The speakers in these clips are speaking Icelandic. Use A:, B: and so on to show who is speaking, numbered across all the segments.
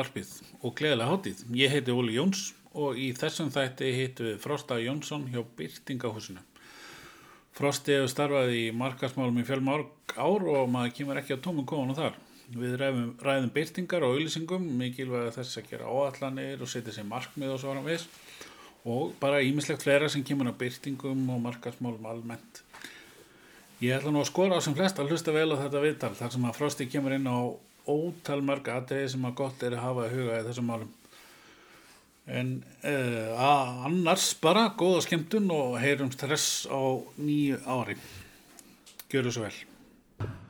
A: Varpið og gleðilega hátíð. Ég heiti Óli Jóns og í þessum þætti hittum við Frosta Jónsson hjá Byrtingahúsinu. Frosti hefur starfað í markasmálum í fjölmárk ár og maður kemur ekki á tómum og þar. Við ræðum, ræðum byrtingar og auðlýsingum, mikilvæg þess að gera áallanir og setja sér markmið og svo áram við og bara ímislegt fleira sem kemur á byrtingum og markasmálum almennt. Ég ætla nú að skora á sem flest að hlusta vel á þetta viðtal þar sem að Frosti kemur inn á ótal mörg aðriði sem að gott er að hafa að huga í þessum málum. En uh, annars bara góða skemmtun og heyrum stress á nýju ári. Gjöru svo vel.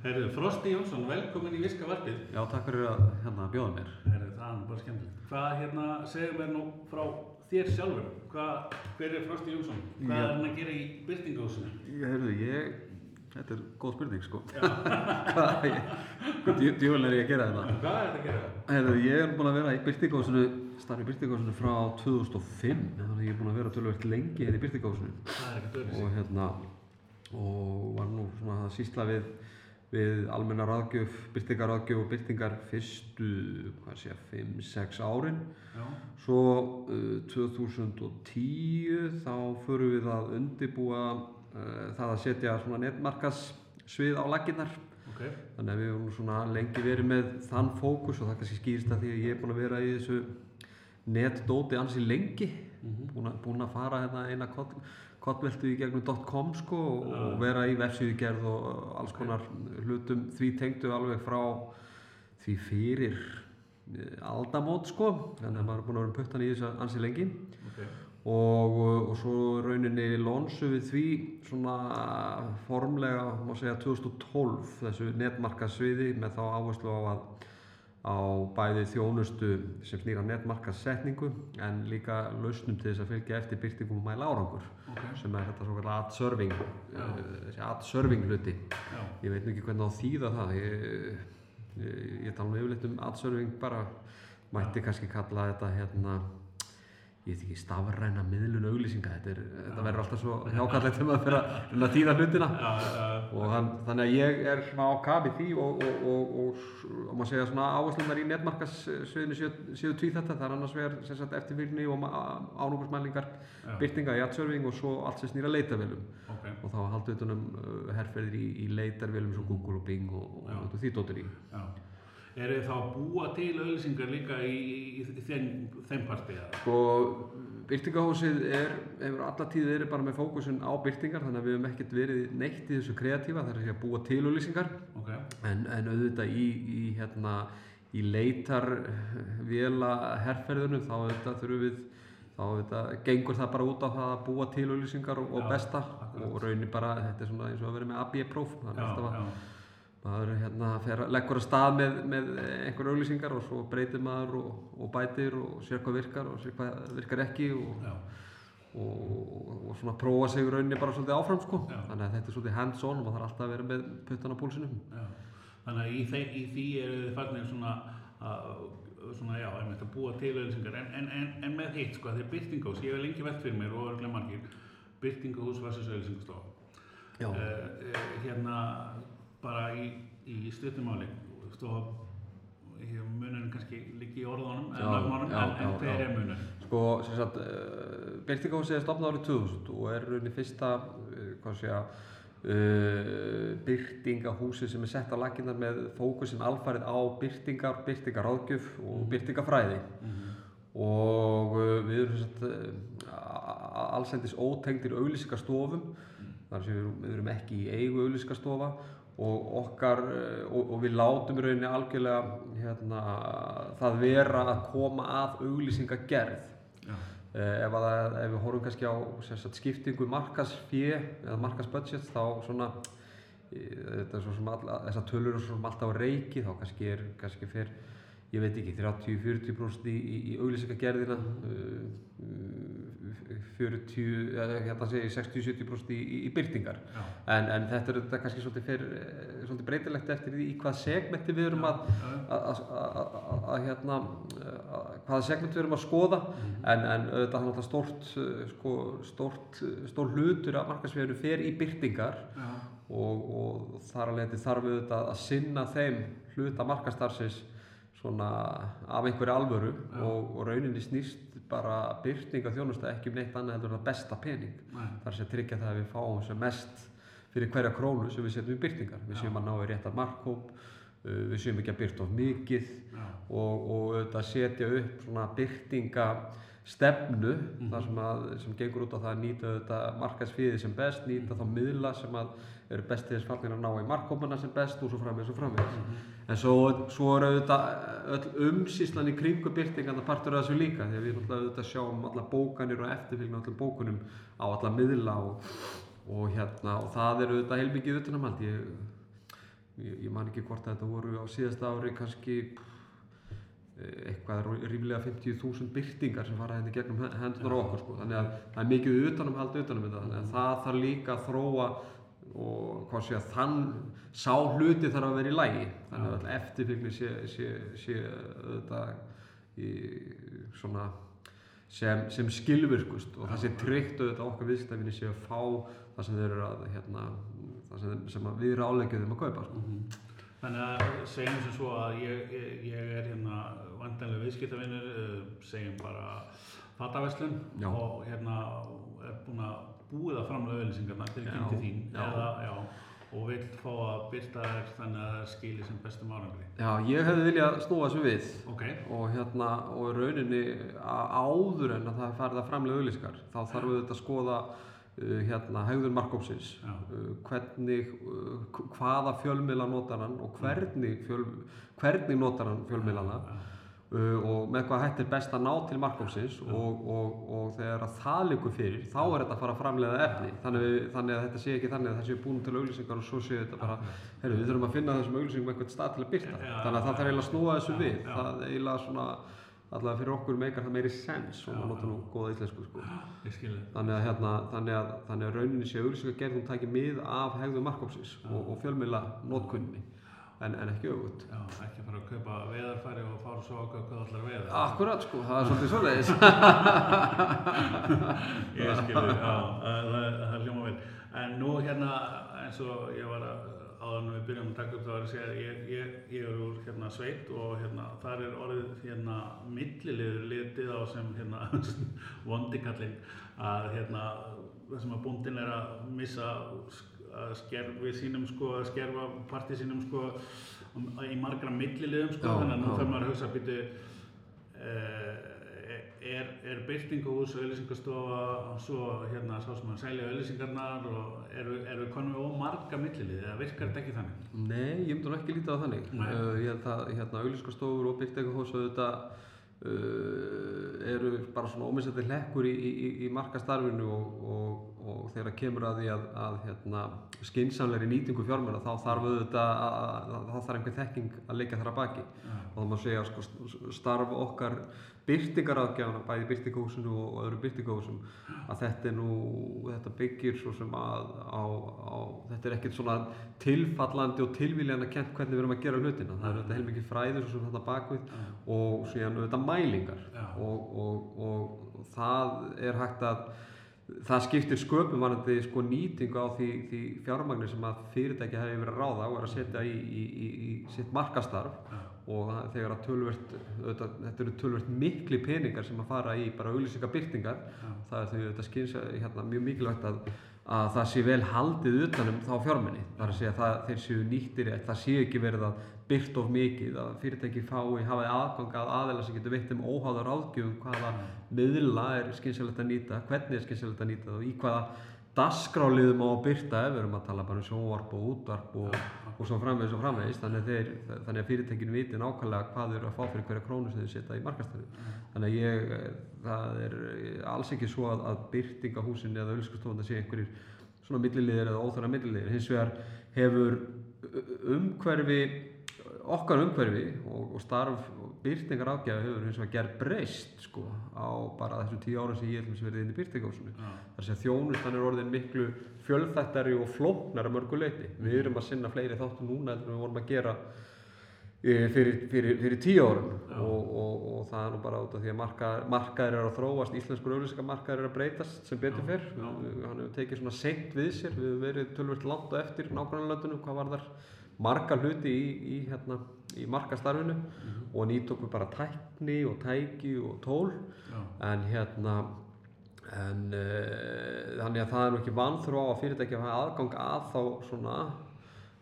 A: Herðu, Frosti Jónsson, velkomin í Viska Varpið.
B: Já, takk fyrir að hérna, bjóða mér.
A: Herðu, það er bara skemmtilegt. Hvað hérna, segðu mér nú frá þér sjálfur. Hvað, hver er Frosti Jónsson? Hvað
B: Já.
A: er hann að gera í byrtingahúsinu?
B: Ég, heyrðu, ég, þetta er góð spurning, sko. Hvað, ég, hvað djú- djöfull er ég að gera þetta?
A: Hvað er þetta að gera?
B: Heyrðu, ég er búinn að vera í Byrtingósinu, starfi í Byrtingósinu frá 2005, þannig að ég er búinn að vera tölvöld lengi hérna í
A: öðru
B: Og hérna, og var nú svona að sýsla við, við almenna ráðgjöf, byrtingaráðgjöf og byrtingar fyrstu, hvað sé ég, 5-6 árin.
A: Já,
B: Svo uh, 2010 þá förum við að undibúa uh, það að setja svona netmarkasvið á laginnar.
A: ok.
B: Þannig að við höfum svona lengi verið með þann fókus og það kannski skýrist að því að ég er búinn að vera í þessu netdóti ansi lengi. Búinn að, búinn að fara hérna eina kollveltu í gegnum .com sko og, og vera í vefsíðugerð og alls konar hlutum. Því tengdu alveg frá því fyrir eh, aldamót sko. Þannig að maður er búinn að vera puttan í þessu ansi lengi.
A: Ok.
B: og, og svo rauninni lonsu við því svona formlega, má segja 2012 þessu netmarkasviði með þá áherslu á að á bæði þjónustu sem snýra netmarkasetningu en líka lausnum til þess að fylgja eftir byrtingum og mæla árangur
A: Ok.
B: sem er þetta svo kallar ad-serving uh, þessi ad-serving hluti
A: Já.
B: ég veit nú ekki hvernig á að þýða það ég, ég, ég tala nú yfirleitt um ad-serving bara mætti kannski kalla þetta hérna ég veit ekki stafræna miðlun auglýsinga þetta, er, þetta verður alltaf svo hjákallegt þegar maður fyrir að þýða hlutina.
A: Já, já,
B: og þann, þannig að ég er svona á kafi því og, og, og, og, og maður segja svona áherslunar í netmarkassviðinu séu, tví þetta, það er annars vegar eftirfylgni og ánúkursmælingar byrtinga í ad-serving og svo allt sem snýra leitarvélum.
A: Ok.
B: og þá haldið utan um uh, herrferðir í, í leitarvélum svo Google og Bing og, því dóttir í.
A: Já. Eru þið þá að búa til auðlýsingar líka í, í, í þeim, þeim parti? eða?
B: Sko, byrtingahúsið er, hefur alla tíð verið bara með fókusun á byrtingar þannig að við höfum ekkert verið neitt í þessu kreatífa það er að segja búa til auðlýsingar
A: Ok,
B: en, en auðvitað í, í, hérna, í leitar vela herrferðunum þá auðvitað þurfum við þá auðvitað gengur það bara út á það að búa til auðlýsingar og, og
A: Já,
B: besta
A: akkurat.
B: og raunir bara, þetta er svona eins og að vera með AB-próf þannig
A: já,
B: alltaf að
A: já,
B: maður hérna, fer, leggur að stað með, með einhver auglýsingar og svo breytir maður og, og bætir og sér hvað virkar og sér hvað virkar ekki og, og, og, svona prófa sig í rauninni bara svolítið áfram sko.
A: Já.
B: þannig að þetta er svolítið hands on og maður þarf alltaf að vera með puttan á púlsinum
A: já. Þannig að í, þeim, í því eru þið farnir svona, að, svona já, einmitt að búa til auðlýsingar en, en, en, en með hitt, sko, þegar byrtingahús, ég hef lengi velt fyrir mér og örglega margir, byrtingahús versus auðlýsingastofa.
B: Já.
A: Uh, hérna, bara í, í stuttumáli, munurinn kannski líki í orðunum,
B: Já,
A: en nafnmánum,
B: já,
A: en, en
B: já,
A: hver er munurinn?
B: Sko, sem sagt, uh, Byrtingahúsið er stopnað árið 2000 og er rauninni fyrsta, uh, hvað sé ég, uh, byrtingahúsið sem er sett á laginnar með fókusin alfarið á byrtingar, byrtingaráðgjöf og byrtingafræði. Og uh, við erum sagt, uh, a- allsendis ótengdir auglýsingarstofum, þar sem við erum, við erum ekki í eigu auglýsingarstofa og okkar, uh, og, og við látum rauninni algjörlega hérna, það vera að koma að auglýsingagerð.
A: Já,
B: Eh, ef, að, ef við horfum kannski á sagt, skiptingu markasfé eða markasbudget þá svona eh, er all, þessar tölur eru svo sem alltaf á reiki þá kannski er kannski fyrr ég veit ekki 30-40% í, í, í auglýsingagerðina uh, uh, 40, eða hérna segi ég 60-70% í, í, byrtingar. En, en þetta er þetta kannski svolítið, fyrr, eh, svolítið breytilegt eftir því í hvað segmenti við erum að, að, að, að, að hérna, að, hvaða segment við erum að skoða. En, en auðvitað er náttúrulega stórt, uh, sko, stórt, uh, stór hlutur af markasviðinu fer í byrtingar og, og þar að leiti þarf auðvitað að sinna þeim hluta markastarfsins svona af einhverju alvöru og, og rauninni snýst bara byrtinga þjónusta ekki um neitt annað heldur en það besta pening.
A: Nei.
B: þar sem tryggja það að við fáum sem mest fyrir hverja krónu sem við setjum í byrtingar við séum að ná í réttar markhóp uh, við séum ekki að byrta of mikið
A: Já.
B: og, og auðvitað setja upp svona byrtinga stefnu þar sem, að, sem gengur út á það að nýta auðvitað markaðsfíði sem best, nýta þá miðla sem að eru best til þess fallin að ná í markkópana sem best og svo framvegis og framvegis. En svo, svo er auðvitað öll umsýslan í kringu byrtingarna partur af þessu líka því að við náttúrulega auðvitað sjáum alla bókanir og eftirfylgna öllum bókunum á alla miðla og, og hérna og það er auðvitað heilmikið utanamhald ég, ég, ég man ekki hvort að þetta voru á síðasta ári kannski eh, eitthvað ríflega 50.000 byrtingar sem fara hérna gegnum hendunar á okkur sko. þannig að það er mikið utanumhald utanum þetta. Þannig að það þarf líka að þróa og hvað sé að þann sá hluti þarf að vera í lægi þannig að eftirfylgni sé, sé, sé auðvitað í svona sem, sem skilvirkust og það sé tryggt auðvitað að okkar viðskiptafinni sé að fá það sem þeir eru að hérna, það sem, sem að við ráðleggjum þeim að kaupa sko.
A: Þannig að segjum sem svo að ég, ég, ég er hérna vantanlega viðskiptavinnur, uh, segjum bara fataverslun
B: Já.
A: og hérna er búin að búið að framlega auðlýsingarna til
B: Já,
A: kynnti þín
B: já.
A: eða, já, og vill fá að byrta þær þannig að það skili sem bestum árangri.
B: Já, ég hefði viljað snúa þessu við.
A: Ok,
B: og hérna og rauninni áður en að það er að framlega auðlýsingar þá þarf auðvitað að skoða uh, hérna hegðun markkópsins
A: Já.
B: uh, hvernig, uh, hvaða fjölmiðla notar hann og hvernig, fjöl, hvernig notar hann fjölmiðlana?
A: já,
B: uh, og með hvað hægt er best að ná til markkópsins og, og, og þegar að það liggur fyrir þá er þetta að fara að framlega efni. Þannig, við- þannig að þetta sé ekki þannig að það sé búin til auðlýsingar og svo sé þetta bara heyrðu, við þurfum að finna þessum auðlýsingum einhvern stað til að byrta þannig að það þarf eiginlega að snúa þessu við. Það eiginlega svona allavega fyrir okkur meikar það meiri sens og maður notar nú góða íslensku sko. þannig að hérna þannig að, þannig að rauninni sé auðlýsingar gerð hún tæki mið af hegðu markkópsins og, og fjölmiðla notkunni en, en ekki öfugt
A: Já, ekki fara að kaupa veðarfæri og fara svo ákveða hvað allar veða.
B: Akkurat sko, það er svolítið svoleiðis
A: Ég skilði, já, það, það, það hljóma vel. En nú hérna, eins og ég var að, áður en við byrjum að taka upp, þá var að segja, ég, ég, ég er úr hérna sveit og hérna, þar er orðið hérna milliliður litið á sem hérna vondikallinn að hérna, það sem að búndin er að missa að skerfi sínum sko, að skerfa partí sínum sko í margra milliliðum sko, þannig að nú fer maður að hugsa býtu er, er byrtingahús og auðlýsingastofa svo hérna sá sem að selja auðlýsingarnar og eru, eru konum við ómarga millilið eða virkar þetta ekki þannig?
B: Nei, ég myndi nú ekki lítið á þannig. Uh, Ég held að hérna, auglýskastofur og byrktegahús auðvitað uh, eru bara svona ómissandi hlekkur í, í, í- í markastarfinu og, og, og þegar kemur að því að, að hérna, skinsamlegri nýtingu fjármjöla þá þarf auðvitað að, að, að, þá þarf einhver þekking að leika þar að baki
A: Já.
B: og það má segja sko, starf okkar byrtingaráðgjafana bæði byrtingahúsinu og, öðrum byrtingahúsum að þetta er nú, þetta byggir svo sem að á, á, þetta er ekkert svona tilfallandi og tilvíljana kent hvernig við erum að gera hlutina það er auðvitað heilmikið fræður svo sem þetta bakvið og síðan auðvitað mælingar
A: Já.
B: og, og, og, og það er hægt að það skiptir sköpum varandi sko nýtingu á því, því fjármagnir sem að fyrirtæki hefur verið að ráða og er að setja í, í, í, í sitt markastarf og þegar að tölvert auðvitað, þetta eru tölvert mikli peningar sem að fara í bara auglýsingabyrtingar
A: Já.
B: það er því auðvitað skynns hérna, mjög mikilvægt að, að það sé vel haldið utanum þá fjármenni það er að segja að það, þeir séu nýttir það sé ekki verið að byrt of mikið að fyrirtæki fái hafa aðgang að aðeila sem getur veitt um óháða ráðgjöfum hvaða miðla er skynsalegt að nýta hvernig er skynsalegt að nýta það og í hvaða dagskráliðum á að byrta ef við erum að tala bara um sjónvarp og útvarp og, og svo framvegis og framvegis þannig að, þeir, þannig að fyrirtækin viti nákvæmlega hvað þau eru að fá fyrir hverja krónu sem þau setja í markastöðu þannig að ég, eh, það er eh, alls ekki svo að, að byrtingahúsin eða auðlýskustofan sé einhverjir svona milliliðir eða óþara milliliðir. Hins vegar hefur umhverfi okkar umhverfi og, og starf byrtingar ágjafi hefur hins vegar gerð breyst sko á bara þessum tíu ára sem ég hef verið inn í byrtingahúsinu
A: Já.
B: þar sem þjónustan er orðin miklu fjölþættari og flóknar að mörgu leiti við erum að sinna fleiri þáttum núna en við vorum að gera eh, fyrir, fyrir, fyrir tíu árum. Og, og, og það er nú bara út af því að marka, markaðir eru að þróast, íslenskur auðlýsingamarkaðir eru að breytast sem betur fyrr, hann hefur tekið svona seint við sér, við hefum verið tölvöld langt og eftir þar marga hluti í, í, hérna, í markastarfinu og nýtt okkur bara tækni og tæki og tól.
A: Já.
B: en hérna en uh, þannig að það er nú ekki vanþrá að fyrirtæki að hafa aðgang að þá svona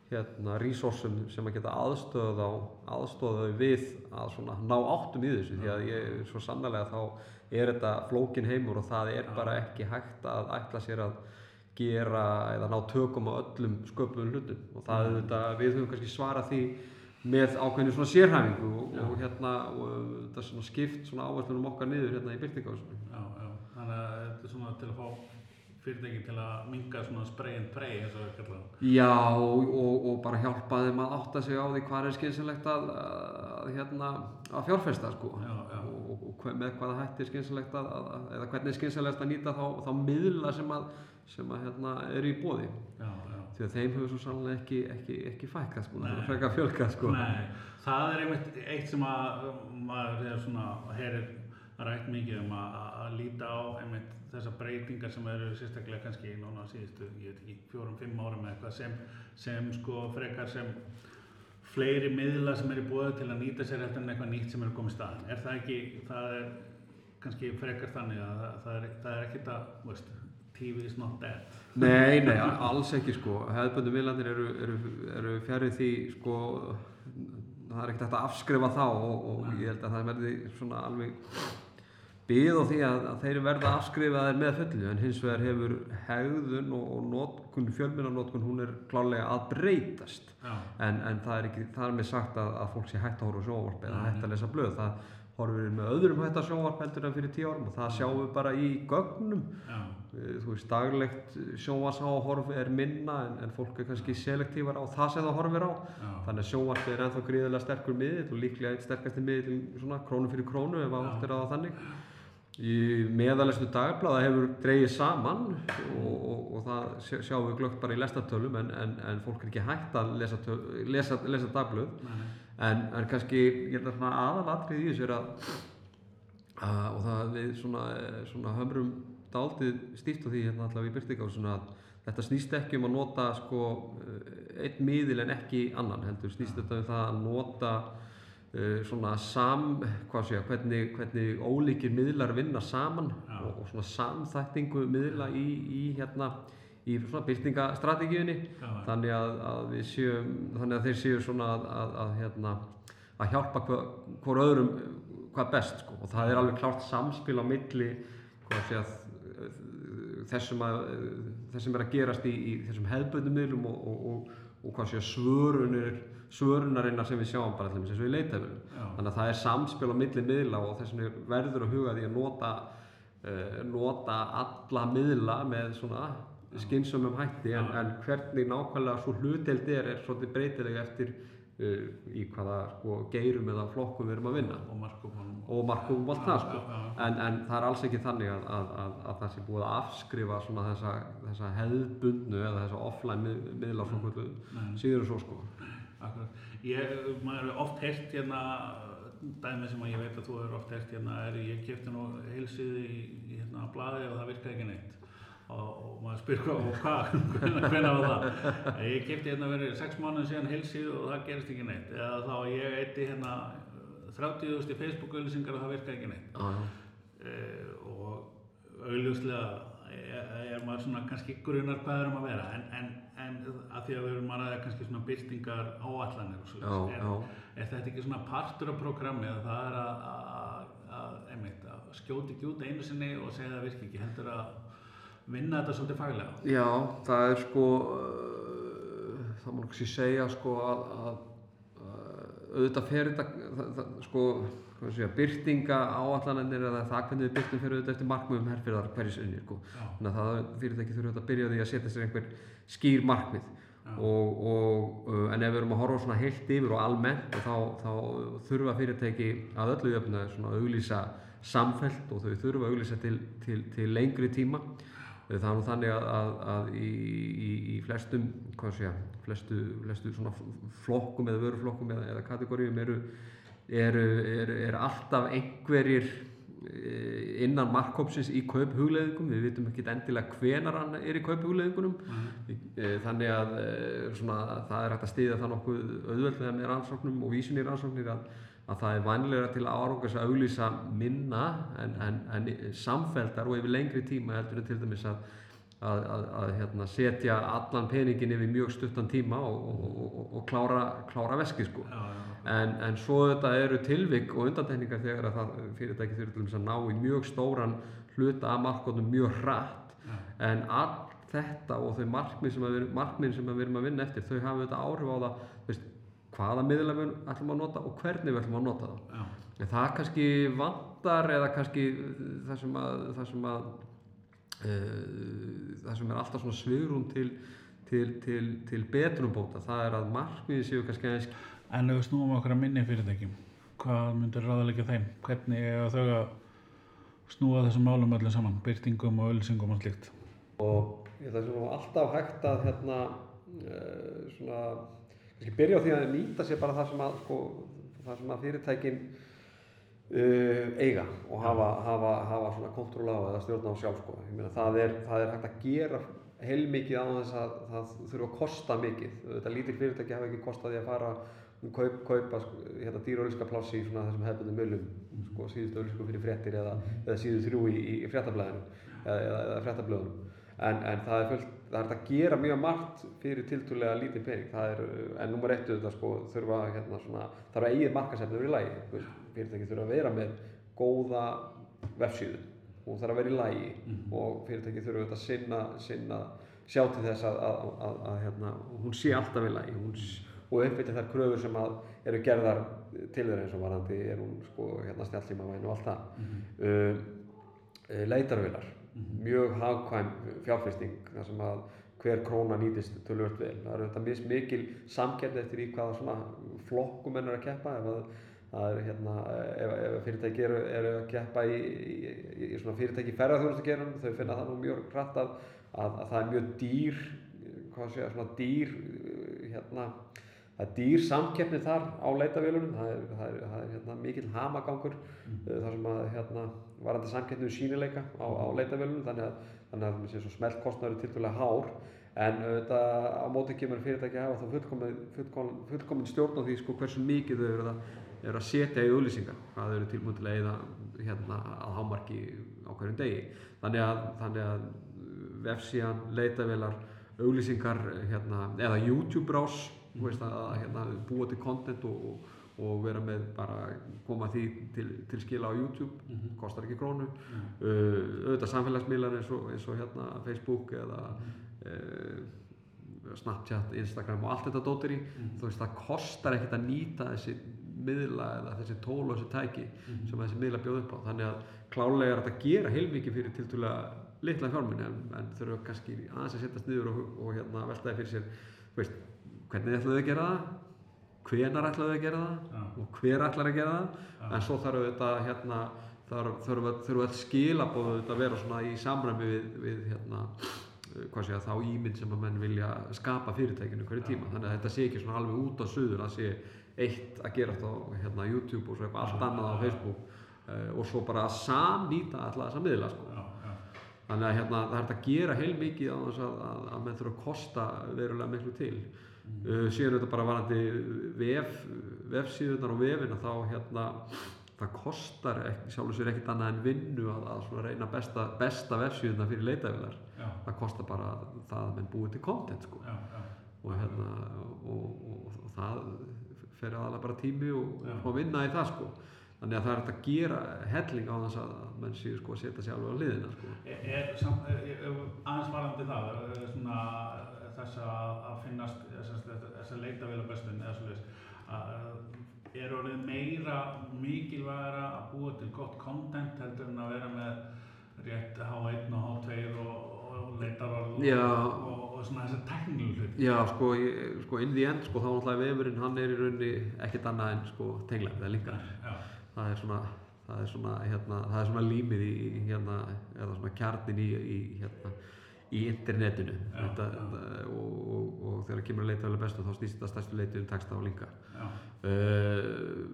B: hérna resursum sem að geta aðstöða á aðstöða við að svona ná áttum í þessu. Því að ég svo sannlega þá er þetta flókin heimur og það er bara ekki hægt að ætla sér að gera eða ná tökum á öllum sköpum hlutum og það er þetta, við höfum kannski svarað því með ákveðinu svona sérhæfingu og, og hérna og þetta er svona skipt svona áherslunum okkar niður hérna í byrtingáðsum.
A: Já, já, þannig að þetta er svona til að fá fyrirtæki til að minga svona spray and pray eins og það kallar það.
B: Já og, og, og bara hjálpa þeim að átta sig á því hvað er skynsilegt að, að, hérna, að fjárfesta sko
A: Já, já.
B: og, og, með hvaða hætti er skynsilegt að, að, að eða hvernig er skynsilegt að nýta þá, þá miðla sem að, sem að hérna, eru í bóði því að þeim hefur svo sannlega ekki, ekki, ekki fækkað sko, það er frekar fjölkað sko.
A: Nei, það er einmitt eitt sem að maður er svona, heyrir rætt mikið um að, að líta á einmitt þessar breytingar sem eru sérstaklega kannski núna síðustu, ég veit ekki, fjórum, fimm árum eða eitthvað sem, sem sko frekar sem fleiri miðla sem eru búið til að nýta sér en eitthvað nýtt sem er komið í staðin. Er það ekki, það er kannski frekar þannig að það, það er, það er ekkert að, veist, TV is not dead.
B: Nei, nei, alls ekki sko. Hefðböndu miðlandir eru, eru, eru fjarið því sko það er ekkert hægt að afskrifa þá og, og ég held að það verði svona alveg byggð á því að, að þeir verða afskrifaðir með fullu. En hins vegar hefur hegðun og, og notkun, fjölmjörnarnotkun hún er klálega að breytast. En, en það er ekki þar með sagt að, að fólk sé hægt að horfa á sjónvarp eða hægt að lesa blöð. Það horfir með öðrum hægt að sjónvarp heldur en fyrir tíu árum og það sjáum við bara í gögnum.
A: Já,
B: Eh, þú veist, daglegt sjónvarsáhorf er minna en, en fólk er kannski selektívar á það sem það horfir á.
A: Já.
B: þannig að sjónvarp er ennþá gríðilega sterkur miðill og líklega eitt sterkasti miðill svona krónu fyrir krónu ef að
A: Já.
B: átt er að það þannig. Í meðalestu dagblaða hefur dreigið saman og, og, og það sjá- sjáum við glögt bara í lestartölum en, en, en fólk er ekki hægt að lesa, lesa, lesa dagblöð en, en kannski ég held að svona aðalatrið í þessu er að, að og það við svona, eh, svona hömrum dálítið stíft á því hérna allavega í byrtingásunum að þetta snýst ekki um að nota sko eh, einn miðil en ekki annan heldur snýst þetta um það að nota uh, svona sam, hvað sé ég, hvernig, hvernig ólíkir miðlar vinna saman
A: Já.
B: og, og svona samþættingu miðla í, í hérna í svona byrtingastrategíunni þannig að, að við séum þannig að þeir séu svona að, að, að hérna að hjálpa hver, hver öðrum hvað best sko. Og það er alveg klárt samspil á milli þessum að þessum er að gerast í, í þessum hefðböndum miðlum og, og, og, og hvað sé að svörunir svörunarinnar sem við sjáum bara til þess eins og í leitafélum þannig að það er samspil á milli miðla og þess vegna verður að huga því að nota uh, nota alla miðla með svona skynsumum hætti en, en hvernig nákvæmlega svo hluteld er er svolítið breytilega eftir uh, í hvaða sko, geirum eða flokkum við erum að vinna.
A: Og
B: og markum og allt það sko. en, en það er alls ekki þannig að, að, að, að það sé búið að afskrifa svona þessa, þessa hefðbundnu eða þessa offline mið, miðla svona kvöldu
A: Nei.
B: síður en svo sko.
A: Ég, maður hefur oft heyrt hérna, dæmi sem ég veit að þú hefur oft heyrt hérna, er ég kefti nú heilsíði í, í hérna blaði og það virkaði ekki neitt. Og, maður spyr hvað, og hvað, hvernig var það? Ég kefti hérna verið sex mánuðin síðan heilsíðu og það gerist ekki neitt. Eða þá ég eitti hérna 30.000 í Facebook-auðlýsingar og það virkaði ekki neitt.
B: já.
A: Eh, og augljóslega er, er maður svona kannski grunar hvað er um að vera en, en, en að því að við erum að ræða kannski svona byrtingar áallanir og svo
B: Já,
A: er,
B: já.
A: er þetta ekki svona partur af programmi að það er að, að, að, einmitt, að skjóti ekki út einu sinni og segja það virki ekki heldur að vinna þetta svolítið faglega?
B: Já, það er sko uh, það má kannski segja sko að, að, að auðvitað fer þetta sko, hvað sé ég, byrtinga áallanir eða það hvernig við byrtum fyrir auðvitað eftir markmiðum herfyrðar hverju sinni sko.
A: Já,
B: þannig að það fyrirtæki þurfa auðvitað að byrja á því að setja sér einhver skýr markmið. Og, og, uh, en ef við erum að horfa svona heilt yfir og almennt og þá, þá þurfa fyrirtæki að öllu jöfnu svona að auglýsa samfellt og þau þurfa að auglýsa til, til, til lengri tíma Það er nú þannig að, að, að í, í, í flestum, hvað sé flestu, flestu svona flokkum eða vöruflokkum eða, eða kategoríum eru, eru, eru, eru alltaf einhverjir eh, innan markkópsins í kauphugleðingum, við vitum ekki endilega hvenar hann er í kauphugleðingunum, Eh, þannig að eh, svona, það er hægt að stýða það nokkuð auðveldlega með rannsóknum og vísun í rannsóknir að, að það er vanlega til árangus að auglýsa minna en, en, en samfelldar og yfir lengri tíma heldur en til dæmis að, að, að, að hérna, setja allan peningin yfir mjög stuttan tíma og, og, og, og klára, klára veski sko.
A: Já, já,
B: En, en svo þetta eru tilvik og undantekningar þegar að það fyrirtæki þurfi til dæmis að ná í mjög stóran hluta af markotnum mjög hratt
A: já.
B: en allt þetta og þau markmið sem, að við, markmið sem að við erum að vinna eftir þau hafa þetta áhrif á það hvaða miðla við ætlum að nota og hvernig við ætlum að nota það
A: já.
B: en það kannski vantar eða kannski það sem að það sem að uh, það sem er alltaf svona svigrún til, til, til, til betrumbóta það er að markmiði séu kannski aðeins
A: En ef við snúum okkur að minni fyrirtækjum, hvað myndir ráðalega þeim? Hvernig er þau að snúa þessum málum öllum saman, byrtingum og ölsingum og slíkt?
B: og ég held að það er alltaf hægt að hérna uh, svona kannski byrja á því að nýta sér bara það sem að sko, það sem að fyrirtækin uh, eiga og hafa, hafa, hafa svona kontról á eða stjórna á sjálf sko. Meina, það, er, það er hægt að gera heilmikið á þess að það þurfa að kosta mikið. Þetta lítil fyrirtæki hafa ekki kostað því að fara um kaup, kaupa sko, hérna, plássi í svona þessum hefðbundum mölum sko, síðustu auðlísku fyrir fréttir eða, eða síðu þrjú í, í, fréttablaðinu eða, eða, fréttablöðunum en, en það er fullt, það er að gera mjög margt fyrir tiltúrlega lítið pening. Er, en nummer eitt auðvitað sko þurfa hérna svona, þarf að eigið markasefni verið í veist, fyrirtæki þurfa að vera með góða vefsíðu hún þarf að vera í lagi og fyrirtæki þurfa auðvitað að sinna, sinna sjá til þess að, að, að, að hérna, hún sé alltaf í lagi. Hún, og uppfylla þær kröfur sem að eru gerðar til þeirra eins og varandi er hún sko hérna snjallsímavæn og allt það. Uh, uh, leitarvélar mjög hagkvæm fjárfesting þar sem að hver króna nýtist tölvöld vel. Það er þetta mis mikil samkeppni eftir í hvaða svona flokkum eru að keppa ef að er hérna, ef, ef fyrirtæki eru, eru að keppa í, í, í, í svona fyrirtæki ferðarþjónustugerum, þau finna það nú mjög rætt að, að, að það er mjög dýr, hvað sé ég, svona dýr, uh, hérna, það er dýr samkeppni þar á leitavélunum, það er, það er, það er hérna, mikill hamagangur uh, þar sem að hérna, varandi samkeppni um sínileika á, á leitavélunum, þannig að, þannig að þessi smellkostnaður er tildulega hár. En auðvitað á móti kemur fyrirtæki að hafa þá fullkomin, fullkomin, fullkomin stjórn á því sko, hversu mikið þau eru að, eru að setja í auðlýsingar, hvað þau eru tilbúin til að eyða hérna, að hámarki á hverjum degi. Þannig að, þannig að vefsíðan, leitavélar, auglýsingar hérna, eða YouTube-rás þú veist, að, hérna, búa til content og, og, og vera með bara koma því til, til skila á YouTube kostar ekki krónu. Uh, auðvitað samfélagsmiðlar eins og, eins og hérna, Facebook eða uh, Snapchat, Instagram og allt þetta dótir í. Þú veist, það kostar ekkert að nýta þessi miðla eða þessi tól og þessi tæki sem þessi miðla bjóð upp á. Þannig að klálega er þetta að gera heilmikið fyrir tiltúlega litla fjármunni en, en þurfa kannski aðeins að setjast niður og, og hérna, veltaði fyrir sér. Veist, hvernig ætlaðu að gera það? Hvenar ætlaðu að gera það?
A: Já.
B: og hver ætlar að gera það? En svo þarf þetta hérna, þarf, þurfa, þurfa að skilabóðu að vera svona í samræmi við, við hérna, hvað segja, þá ímynd sem að menn vilja skapa fyrirtækinu hverju tíma. Þannig að þetta sé ekki svona alveg út á suður að sé eitt að gera þetta á hérna, YouTube og svo eitthvað allt annað á Facebook uh, og svo bara að samnýta alltaf þessa miðla sko.
A: Já, já,
B: Þannig að hérna, það er hægt að gera heilmikið á þess að, að, að menn þurfa að kosta verulega miklu til. Uh, síðan þetta bara varandi vef, vefsíðunar og vefina þá hérna, það kostar ekki, sjálfur sér ekkert annað en vinnu að, að reyna besta, besta vefsíðuna fyrir leitavilar.
A: já,
B: Það kostar bara það að menn búið til content sko.
A: já, já.
B: og, hérna, og, og, og það fer aðalega bara tími og, og vinna í það sko. Þannig að það er hægt að gera helling á þess að menn séu sko að setja sig alveg á liðina sko.
A: Aðeins varandi það, er svona þess að, að finnast þess að leita vel að bestun eða svolítið er orðið meira mikilvægara að búa til gott content heldur en að vera með rétt H1 og H2 og, og leitarorð og, og, og svona þessar teknílu hlut
B: Já, sko, ég, sko, in the end, sko, þá náttúrulega vefurinn, hann er í rauninni ekkert annað en, sko, tengla, eða lingar.
A: Já,
B: Það er svona, það er svona, hérna, það er svona límið í, í, hérna, eða svona kjarnin í, í, hérna, í internetinu.
A: Já,
B: þetta,
A: já.
B: þetta, og, og, og þegar kemur að leita vel bestu þá snýst þetta stærstu leiti um texta og linka Uh,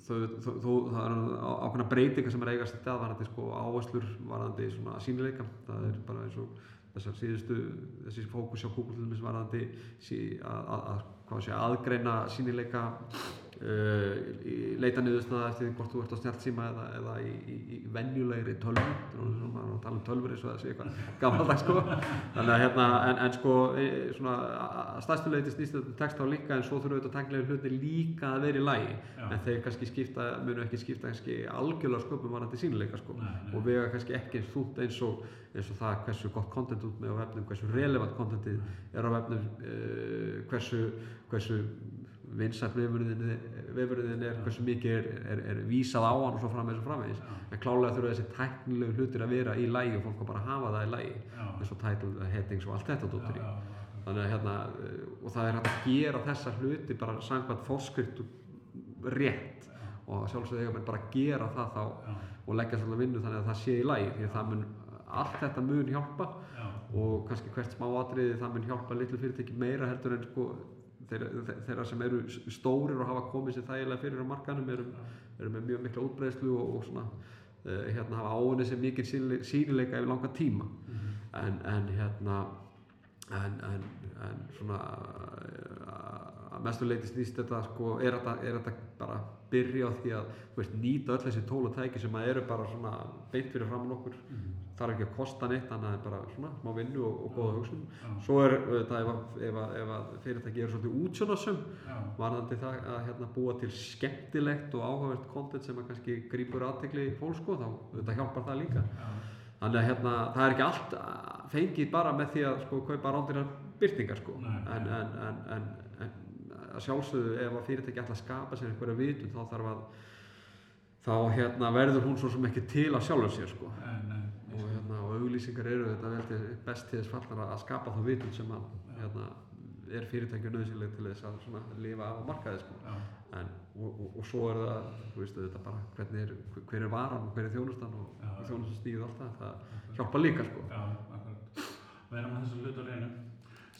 B: þó, þó, þó, það er á- ákveðna breytingar sem er að eiga sér stað varandi sko áherslur varandi svona sínileika það er bara eins og þessar síðustu þessi fókus Google til dæmis varandi sí, að, að, að, hvað sé, aðgreina sínileika uh, leita niðurstaða eftir því hvort þú ert á snjálfsíma eða, eða í, í, í venjulegri tölvu. Orðið svona, maður að tala um tölvur eins og það sé eitthvað gamaldags sko. Þannig að hérna, en, en sko e, svona, að stærstu leiti snýst þetta um texta og líka en svo þurfum við þetta tæknilega hluti líka að vera í lagi.
A: Já.
B: en þeir kannski skipta, munu ekki skipta kannski algjörlega sköpum varandi sínileika sko.
A: Nei, nei.
B: og vega kannski ekki þúnt eins og eins og það hversu gott content út með á vefnum hversu relevant contentið er á vefnum uh, hversu, hversu vinsætt vefurðin er, hversu mikið er, er, er vísað á hann og svo framvegis og framvegis. En klálega þurfa þessi tæknilegu hlutir að vera í lægi og fólk á bara að hafa það í lægi eins og title, headings og allt þetta
A: já,
B: dóttir í. þannig að hérna uh, og það er hægt að gera þessa hluti bara samkvæmt fórskrift rétt.
A: Já,
B: og sjálfsögðu eiga menn bara að gera það þá
A: já,
B: og leggja svolítið vinnu þannig að það sé í lægi því að það mun, allt þetta mun hjálpa.
A: Já,
B: og kannski hvert smá atriði það mun hjálpa litlu fyrirtæki meira heldur en sko þeirra, þeirra sem eru stórir og hafa komið sér þægilega fyrir á markanum eru, eru með mjög mikla útbreiðslu og, og svona uh, hérna hafa áunni sem mikið sínileika yfir langa tíma.
A: Mhm,
B: en, en hérna en, en, en svona uh, að mestu leiti snýst þetta sko, er þetta, bara byrja á því að veist, nýta öll þessi tól og tæki sem að eru bara svona beint fyrir framann okkur.
A: Mhm,
B: þarf ekki að kosta neitt annað en bara svona smá vinnu og, og góða hugsun.
A: Já,
B: svo er þetta ef, að- ef, að- ef að fyrirtæki eru svolítið útsjónasum varðandi það að hérna, búa til skemmtilegt og áhugavert content sem að kannski grípur aðtegli fólk sko, þá þetta hjálpar það líka.
A: Já,
B: þannig að hérna, það er ekki allt fengið bara með því að sko, kaupa rándinar byrtingar sko.
A: Nei.
B: en, en, en, en að sjálfsögðu ef að fyrirtæki ætla að skapa sér einhverja vitund þá þarf að þá hérna, verður hún svo sem ekki til að sjálfur sér sko.
A: nei, nei,
B: og, hérna, og auglýsingar eru þetta best til þess fallnar að skapa þá vitund sem að hérna, er fyrirtækju nöðsynleg til þess að svona, lifa af á markaði sko. en, og, og, og svo er það þú veist, þetta bara hvernig er, hver er varan og hver er þjónustan og,
A: Já.
B: og þjónustastíð og allt það, hjálpa líka sko.
A: já, akkurat vera með þessu hlut á reynu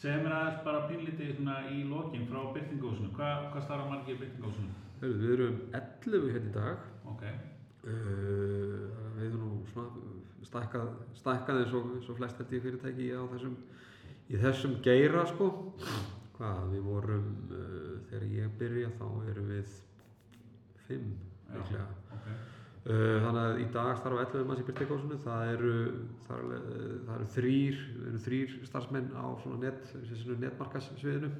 A: segja mér aðeins bara pínlítið svona í lokin frá byrtingahúsinu, Hva, hvað starfa margir í byrtingahúsinu?
B: Við erum 11 hérna í dag.
A: Ok,
B: uh, við erum nú svona stækkað, stækkað eins og, og flest held ég fyrirtæki á þessum í þessum geira sko. Hvað, við vorum uh, þegar ég byrja þá erum við 5
A: Já.
B: líklega.
A: ok.
B: Uh, þannig að í dag starfa 11 manns í Byrtekósinu, það eru, það eru, eru þrýr, þrýr starfsmenn á svona net, netmarkasviðinu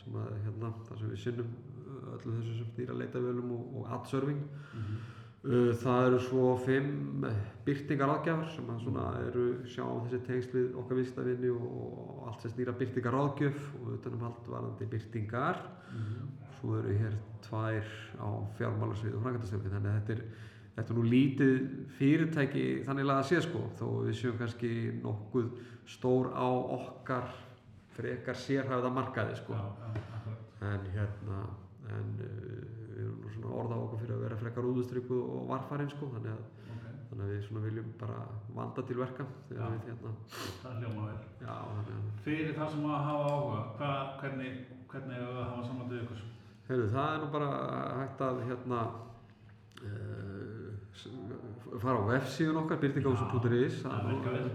B: sem að hérna, það sem við sinnum uh, öllu þessu sem dýra leitavölum og, og ad-serving.
A: mhm,
B: Uh, það eru svo fimm byrtingaráðgjafar sem að svona eru sjá um þessi tengsl við okkar viðstafinni og, og allt sem snýra byrtingaráðgjöf og utanum allt varandi byrtingar.
A: mhm,
B: Svo eru hér tvær á fjármálarsvið og frækandastjórn þannig að þetta er, þetta er nú lítið fyrirtæki þannig að sé sko þó við séum kannski nokkuð stór á okkar frekar sérhæfða markaði sko.
A: Já, já,
B: en hérna en uh, við erum nú svona orða á okkur fyrir að vera frekar úðustrykkuð og varfarinn sko þannig að,
A: ok,
B: þannig að við svona viljum bara vanda til verka þegar við hérna.
A: Það hljóma vel.
B: Já
A: fyrir það sem að hafa áhuga hvað, hvernig, hvernig er það að hafa samband við ykkur?
B: Heyrðu, það er nú bara hægt að hérna fara á vefsíðun okkar nú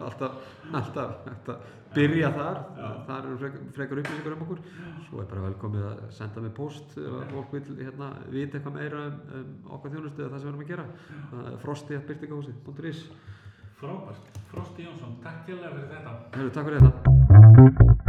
B: alltaf, alltaf að byrja þar.
A: Já.
B: þar eru frekar, upplýsingar um okkur. Svo er bara velkomið að senda mig post ef fólk vil hérna vita eitthvað meira um, um okkar þjónustu eða það sem við erum að gera. Er frosti að byrtingahúsi.is
A: frábært, Frosti Jónsson, takk fyrir þetta.
B: Heyrðu, takk fyrir þetta